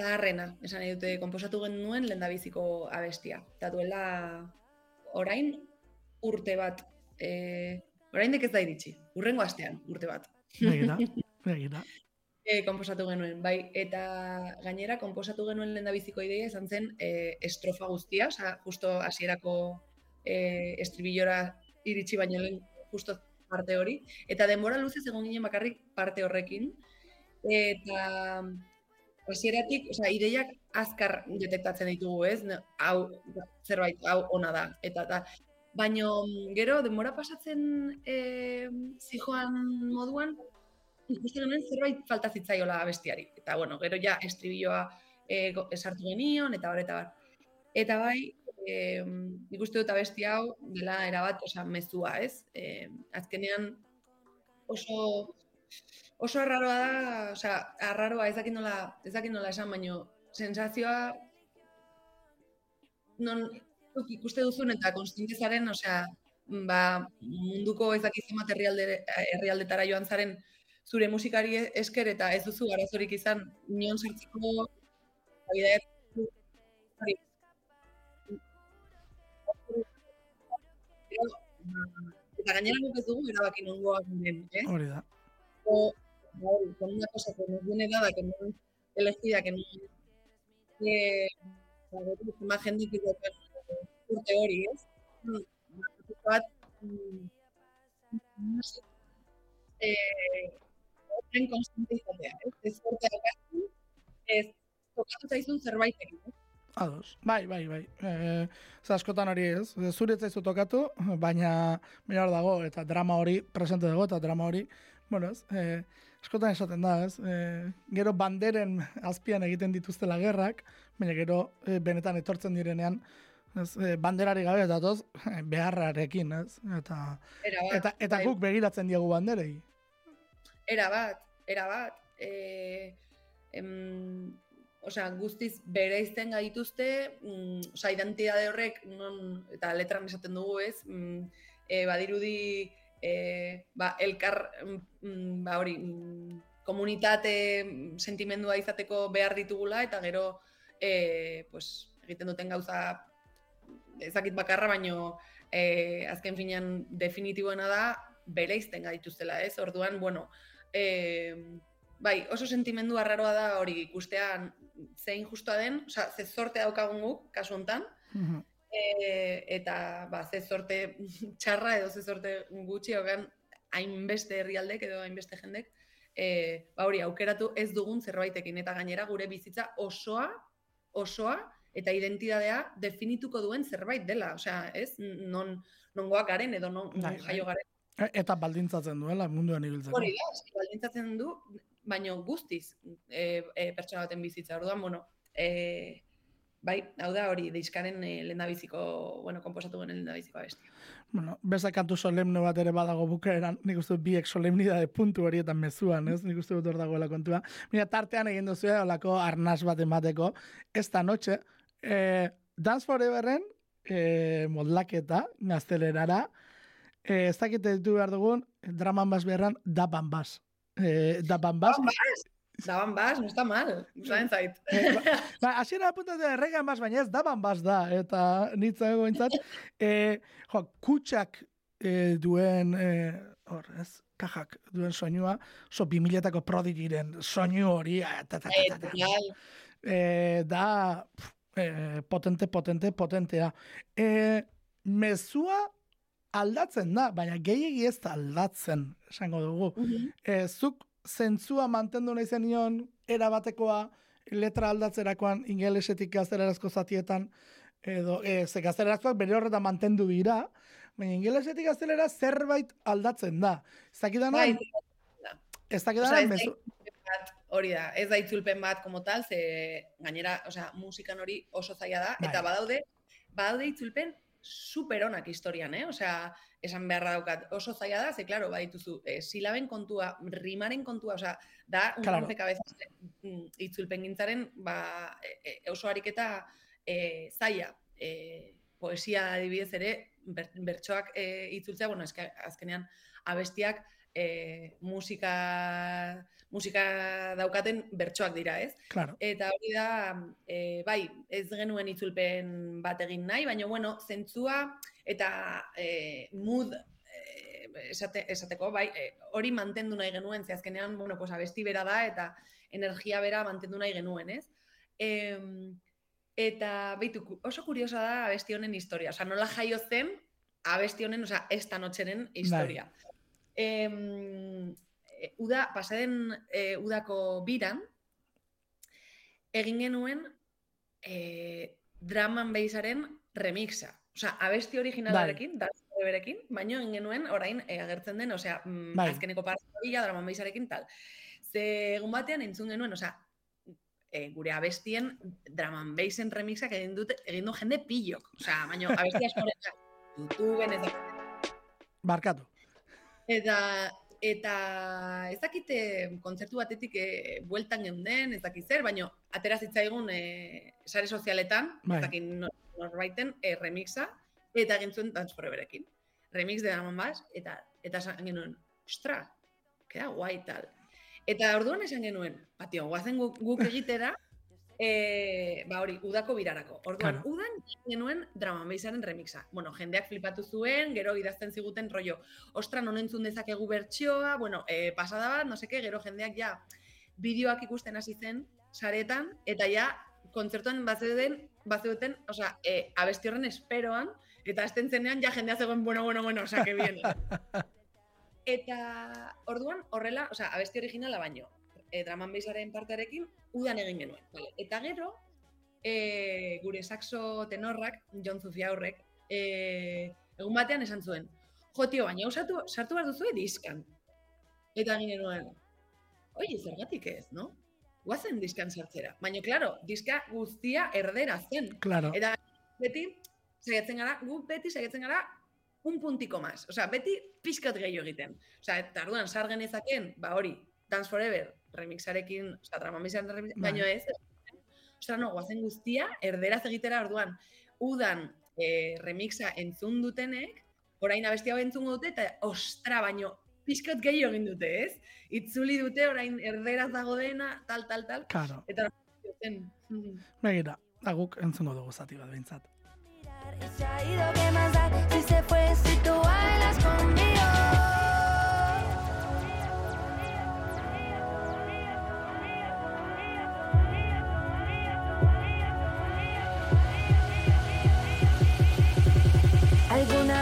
zaharrena, esan nahi dute, konposatu genuen lehendabiziko abestia. Eta duela orain urte bat, e, orain ez da iritsi, urrengo astean urte bat. Begira, [laughs] begira. E, konposatu genuen, bai, eta gainera konposatu genuen lehendabiziko ideia izan zen e, estrofa guztia, oza, justo hasierako e, estribillora iritsi baino lehen justo parte hori, eta denbora luzez egon ginen bakarrik parte horrekin, eta hasieratik, osea, ideiak azkar detektatzen ditugu, ez? Hau, zerbait, hau ona da, eta da, Baino, gero, denbora pasatzen e, zijoan moduan, ikusten genuen zerbait falta zitzaiola bestiari. Eta, bueno, gero ja estribilloa e, go- esartu genion, eta bar, eta bar. Eta bai, e, nik uste dut abesti hau dela erabat, osea, mezua, ez? E, azkenean oso oso arraroa da, osea, arraroa ez dakit nola, ez dakit nola esan, baino sensazioa non zuk ikuste duzun eta konstiente zaren, osea, ba, munduko ez dakit zenbat herrialde, herrialdetara joan zaren zure musikari esker eta ez duzu arazorik izan nion sartzeko Eta gainera guk ez dugu erabaki nongoak den, eh? Hori da. o hori, con una cosa que nos viene dada, que no es elegida, que no que zema jendek izaten urte hori, ez? Mm, bat, mm, no sé, eh, konstante izatea, ez? Ez urte daukazu, ez tokatu zaizun zerbaitekin, ez? Ados. Bai, bai, bai. E, ze askotan hori ez. Zure zaizu tokatu, baina hor dago, eta drama hori presente dago, eta drama hori, bueno ez, askotan esaten da, ez. E, gero banderen azpian egiten dituztela gerrak, baina gero e, benetan etortzen direnean, ez, e, banderari gabe eta toz, beharrarekin, ez. Eta, Era bat, eta, eta bai. guk begiratzen diegu banderei. Era bat, era bat. E, em, osea, guztiz bereizten gaituzte, mm, osea, identitate horrek, non, eta letran esaten dugu ez, mm, e, badirudi, e, ba, elkar, mm, ba, hori, mm, komunitate mm, sentimendua izateko behar ditugula, eta gero, e, pues, egiten duten gauza ezakit bakarra, baino e, azken finean definitiboena da bereizten gaituztela, ez? Orduan, bueno, e, bai, oso sentimendu arraroa da hori ikustea zein justua den, osea, ze zorte daukagun guk, kasu hontan, Mhm. E, eta ba, ze zorte txarra edo ze zorte gutxi hogan hainbeste herrialdek edo hainbeste jendek, e, ba hori, aukeratu ez dugun zerbaitekin, eta gainera gure bizitza osoa, osoa, eta identidadea definituko duen zerbait dela, osea, ez? Non, nongoak garen edo non, non Bai, bai. jaio garen. E- Eta baldintzatzen duela munduan ibiltzeko. Hori da, baldintzatzen du, baino guztiz e, e, pertsona baten bizitza. Orduan, bueno, e, bai, hau da hori, deiskaren e, lehendabiziko, bueno, komposatu genen lehendabiziko abestia. Bueno, beste kantu solemne bat ere badago bukaeran, nik uste dut biek solemnidade puntu horietan mezuan, ez? Nik uste dut hor dagoela kontua. Mira, tartean egin duzu olako arnaz bat emateko, esta noche, eh, Dance Foreverren eh, modlaketa, gaztelerara, Eh, ez dakit ditu behar dugun, draman bas beharran, da bambas. Eh, da bambas. Daban bas, no está mal. Zain zait. Eh, ba, ba, asiera apuntate erregan bas, baina ez daban bas da, eta nitza egointzat. [laughs] Eh, jo, kutsak eh, duen, eh, hor, ez, kajak duen soinua, oso bimiletako prodigiren soinu hori, ah, ta, ta, ta, ta, ta. Eh, da pf, eh, potente, potente, potentea. Eh, mezua aldatzen da, baina gehiegi ez da aldatzen, esango dugu. Eh, zuk zentzua mantendu nahi zenion, erabatekoa, letra aldatzerakoan ingelesetik gaztelerazko zatietan, edo, e, ze gaztelerazkoak bere horretan mantendu dira, baina ingelesetik gaztelera zerbait aldatzen da. Ez dakidana, Bai, ez dakidana, ez da mezu, itzulpen bat, hori da, ez da itzulpen bat como tal, ze gainera, osea, musikan hori oso zaila da, eta Bai. badaude, badaude itzulpen super onak historian, eh? Osea, esan beharra daukat, oso zaila da, ze, claro, badituzu, eh, silaben kontua, rimaren kontua, osea, da, un Claro. rompecabezas mm, itzulpen gintzaren, ba, e, e, oso ariketa e, zaila. E, poesia adibidez ere, ber, bertsoak e, itzultzea, bueno, eske, azkenean abestiak e, musika, musika daukaten bertsoak dira, ez? claro, Eta hori da, e, bai, ez genuen itzulpen bat egin nahi, baina, bueno, zentzua eta e, mood e, esate, esateko, bai, e, hori mantendu nahi genuen, ze azkenean, bueno, pues abesti bera da eta energia bera mantendu nahi genuen, ez? Em, eta, beitu, oso kuriosa da abesti honen historia, osea, nola jaio zen abesti honen, osea, esta notxeren historia. Em, e, uda, pasaden e, udako biran, egin genuen e, draman beizaren remixa. Osea, abesti originalarekin, bai. berekin, baino egin genuen orain e, agertzen den, osea, mm, Bai. azkeneko partia draman beisarekin tal. Ze egun batean entzun genuen, osea, e, gure abestien draman beisen remixak egin dute egin du jende pillok. Osea, baino abesti askoren [laughs] YouTubeen eta barkatu. Eta eta ez dakite kontzertu batetik e, bueltan geunden, ez dakit zer, baino atera zitzaigun e, sare sozialetan, Bai. ez dakit nor- norbaiten e, remixa eta egin zuen Dance Foreverekin. Remix de Damon Bass eta eta esan genuen, ostra, queda guai tal. Eta orduan esan genuen, patio, guazen guk, guk egitera, e, ba hori, udako birarako. Orduan, Claro. udan genuen Drum and Bassaren remixa. Bueno, jendeak flipatu zuen, gero idazten ziguten rollo, ostra, non entzun dezakegu bertsioa, bueno, e, pasada bat, no seke, gero jendeak ja bideoak ikusten hasi zen, saretan, eta ja, kontzertuan bazeuden, bazeuden, osea, e, abesti horren esperoan, eta azten zenean ja jendea zegoen, bueno, bueno, bueno, osea, que bien. [laughs] eta orduan horrela, osea, abesti originala baino, e, draman beisaren partearekin, udan egin genuen. Vale. Eta gero, e, gure saxo tenorrak, Jon Zufiaurrek, e, egun batean esan zuen, jo, tio, baina usatu, sartu behar duzu diskan. Eta egin genuen, oie, zergatik ez, no? Guazen diskan sartzera. Baina, klaro, diska guztia erdera zen. Claro, Eta beti, saiatzen gara, gu beti saiatzen gara un puntiko más. Osea, beti pixkat gehiago egiten. Osea, eta orduan sar genezaken, ba hori, Dance Forever remixarekin, osea, Dramamisen remix, Bai. baino ez. Osea, no, guazen guztia erderaz egitera orduan, udan eh, remixa entzun dutenek, orain abesti hau entzungo dute, eta ostra, baino pixkat gehiago egin dute, ez? Itzuli dute orain erderaz dago dena, tal, tal, tal, claro. eta zen. [laughs] Begira, da guk entzungo dugu zati bat behintzat. Si se fue, si tú bailas conmigo.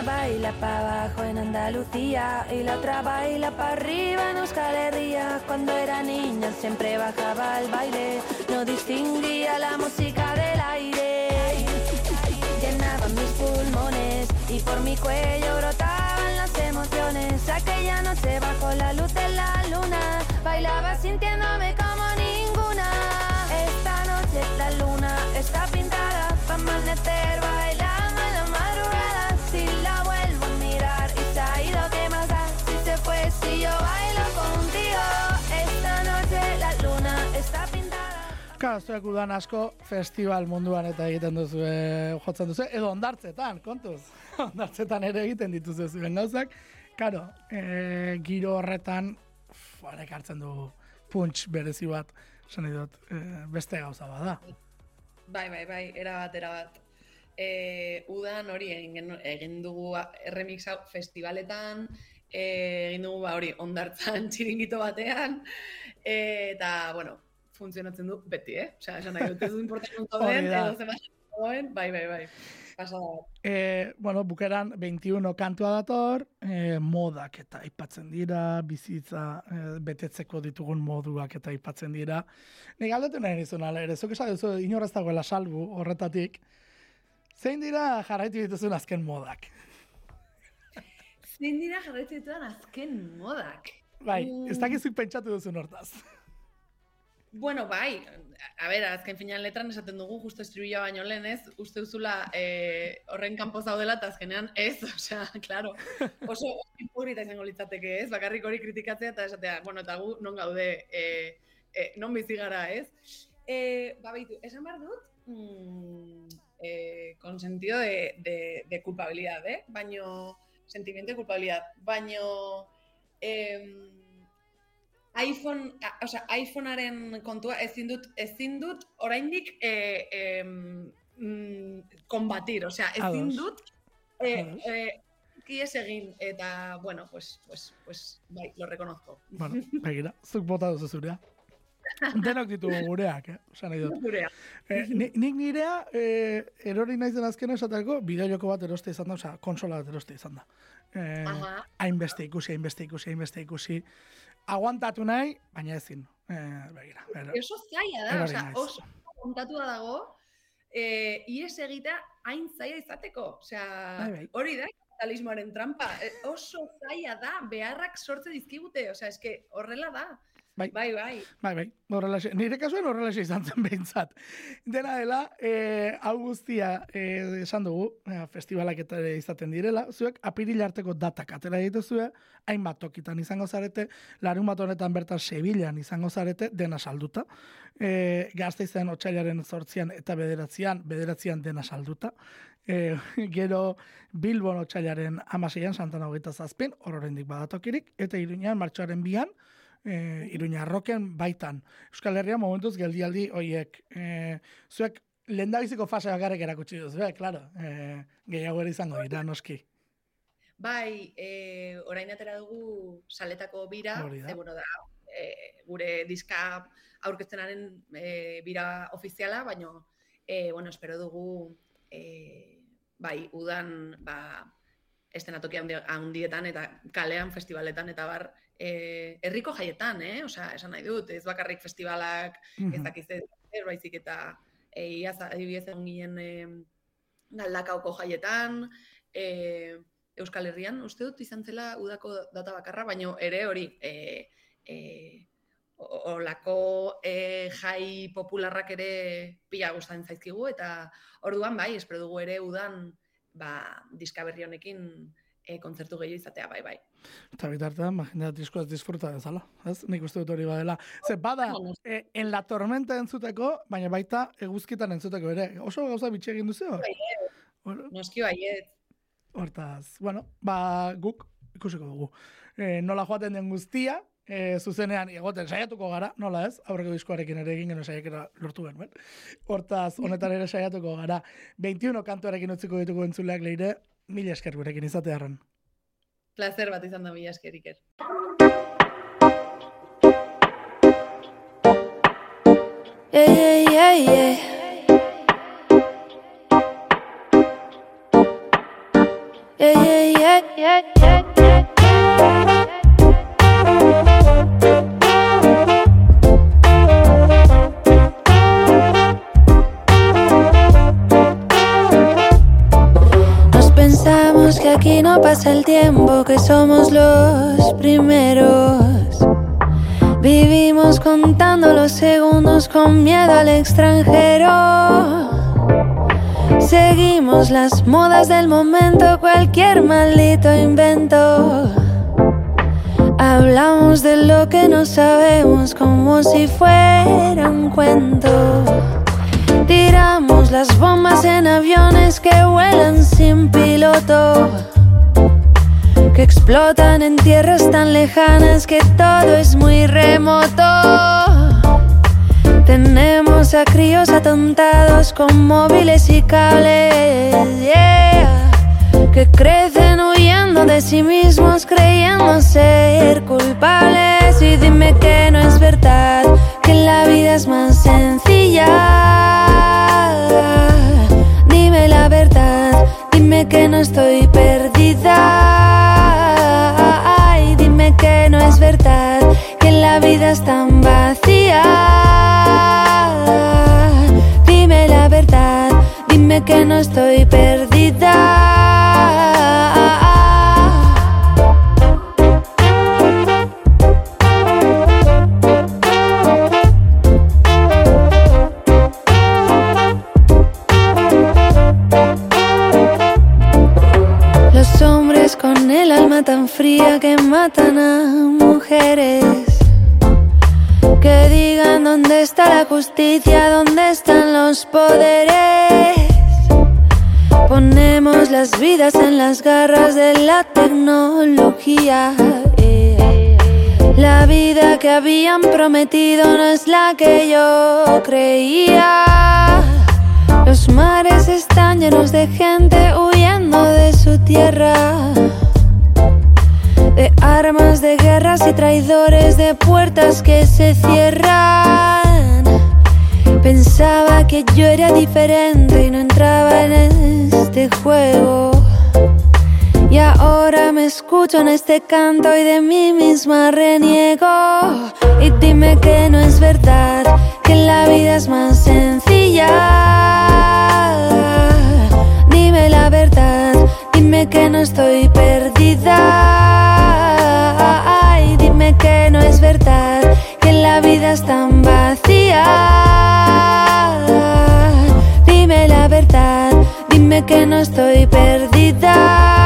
Baila para abajo en Andalucía y la otra baila para arriba en Euskal Herria. Cuando era niña siempre bajaba al baile, no distinguía la música del aire. Llenaban mis pulmones y por mi cuello brotaban las emociones. Aquella noche bajo la luz de la luna bailaba sintiéndome como ninguna. Esta noche la luna está pintada para amanecer bailando zuek udan asko festival munduan eta egiten duzu, jotzen duzu, edo ondartzetan, kontuz. [laughs] ondartzetan ere egiten dituzu zuen gauzak. Karo, e, giro horretan, horrek hartzen du punch berezi bat, esan dut, e, beste gauza bada. Bai, bai, bai, erabat, erabat. E, udan hori egin, egin dugu remix hau festivaletan, e, egin dugu ba, hori ondartzan txiringito batean, e, eta, bueno, funtzionatzen du beti, eh? Osea, esan nahi dut, ez du importante [laughs] den, edo zema den, bai, bai, bai. Pasada. E, bueno, bukeran 21 kantua dator, e, modak eta aipatzen dira, bizitza e, betetzeko ditugun moduak eta aipatzen dira. Nik aldatu nahi nizun, ala ere, zuk esan duzu, inorrez dagoela salbu horretatik, zein dira jarraitu dituzun azken modak? Zein dira jarraitu dituzun azken modak? Bai, ez dakizuk pentsatu duzun hortaz. Bueno, bai, a ber, azken finan letran esaten dugu, justo estribila baino lehen ez, uste duzula eh, horren kanpo zaudela, eta azkenean ez, [laughs] osea, claro, oso hipurita izango litzateke ez, bakarrik hori kritikatzea eta esatea, bueno, eta gu non gaude, eh, eh, non bizi gara ez. Eh, ba, baitu, esan behar dut, mm, eh, con sentido de, de, de culpabilidad, eh? baino, sentimiento de culpabilidad, baino, eh, iPhone, a, o sea, iPhonearen kontua ezin dut ezin dut oraindik eh eh mm, combatir, o sea, ezin dut eh eh kies egin eta bueno, pues pues pues bai, lo reconozco. Bueno, [laughs] begira, zuk bota duzu zurea. Denok ditugu gureak, eh? Osa nahi dut. Gurea. Eh, ni- nik nirea, eh, erori naizen azkena esateko, bideojoko bat eroste izan da, oza, konsola bat eroste izan da. Eh, hainbeste ikusi, hainbeste ikusi, hainbeste ikusi. Aguantatu nahi, baina ezin. Eh, begira, ero- Oso zaila da, osea, naiz. oso kontatua dago eh ies egitea hain zaila izateko. Osea, Bai, bai. hori da kapitalismoaren trampa. Eh, oso zaila da, beharrak sortze dizkigute, osea, eske horrela da. Bai. Bai, bai. Bai, bai, horrelaxe, nire kasuan horrelaxe izan zen behintzat. Dena dela, e, hau guztia e, esan dugu, e, festivalak eta izaten direla, zuek apirila arteko datak atera dituzue, hainbat tokitan izango zarete, larun bat honetan bertan Sevillan izango zarete, dena salduta. E, gazteizen otxailaren zortzian eta bederatzean, bederatzean dena salduta. E, [laughs] gero Bilbon otxailaren amaseian, Santana hogeita zazpin, hor oraindik badatokirik, eta iruñan, martxoaren bian, e, Iruña Roken baitan. Euskal Herria momentuz geldialdi hoiek. E, zuek lehendabiziko fase bakarrik erakutsi duzu, eh, claro. E, gehiago ere izango dira, noski. Bai, e, orain atera dugu saletako bira, ze, bueno, da, e, gure diska aurkeztenaren e, bira ofiziala, baino, e, bueno, espero dugu, e, bai, udan, ba, estenatoki handi- handietan eta kalean, festivaletan, eta bar, e, herriko jaietan, eh? Osea, esan nahi dut, ez bakarrik festivalak, ez dakiz ez, ez baizik eta e, iaz adibidez egon ginen e, galdakaoko jaietan, e, Euskal Herrian, uste dut izan zela udako data bakarra, baino ere hori e, e, olako e, jai popularrak ere pila gustatzen zaizkigu, eta orduan bai, espero dugu ere udan ba, diska berri honekin e, kontzertu gehiago izatea, bai, bai. Eta bitartean, ba, jendea diskoaz disfruta dezala. Ez? Nik uste dut hori badela. Ze, bada, e, en la tormenta entzuteko, baina baita eguzkitan entzuteko ere. Oso gauza bitxe egin duzu? Hor- Noski baiet, Hortaz, bueno, ba, guk ikusiko dugu. E, nola joaten den guztia, e, zuzenean egoten saiatuko gara, nola ez? Aurreko diskoarekin ere egin genuen saiakera lortu genuen. Hortaz, honetan ere saiatuko gara. 21 kantuarekin utziko ditugu entzuleak leire, mila esker gurekin izatearen. placer bat izan da mila eskerik er. Yeah, yeah, yeah, yeah. Yeah, yeah, yeah, yeah, yeah, yeah. Pasa el tiempo, que somos los primeros. Vivimos contando los segundos con miedo al extranjero. Seguimos las modas del momento, cualquier maldito invento. Hablamos de lo que no sabemos como si fuera un cuento. Tiramos las bombas en aviones que vuelan sin piloto. Que explotan en tierras tan lejanas que todo es muy remoto. Tenemos a críos atontados con móviles y cables. Que crecen huyendo de sí mismos creyendo ser culpables. Y dime que no es verdad, que la vida es más sencilla. Dime la verdad, dime que no estoy perdida. Verdad, que la vida es tan vacía. Dime la verdad, dime que no estoy perdida. Tan fría que matan a mujeres. Que digan dónde está la justicia, dónde están los poderes. Ponemos las vidas en las garras de la tecnología. eh. La vida que habían prometido no es la que yo creía. Los mares están llenos de gente huyendo de su tierra. Armas de guerras y traidores, de puertas que se cierran. Pensaba que yo era diferente y no entraba en este juego. Y ahora me escucho en este canto y de mí misma reniego. Y dime que no es verdad, que la vida es más sencilla. Dime la verdad, dime que no estoy perdida verdad que la vida es tan vacía. Dime la verdad, dime que no estoy perdida.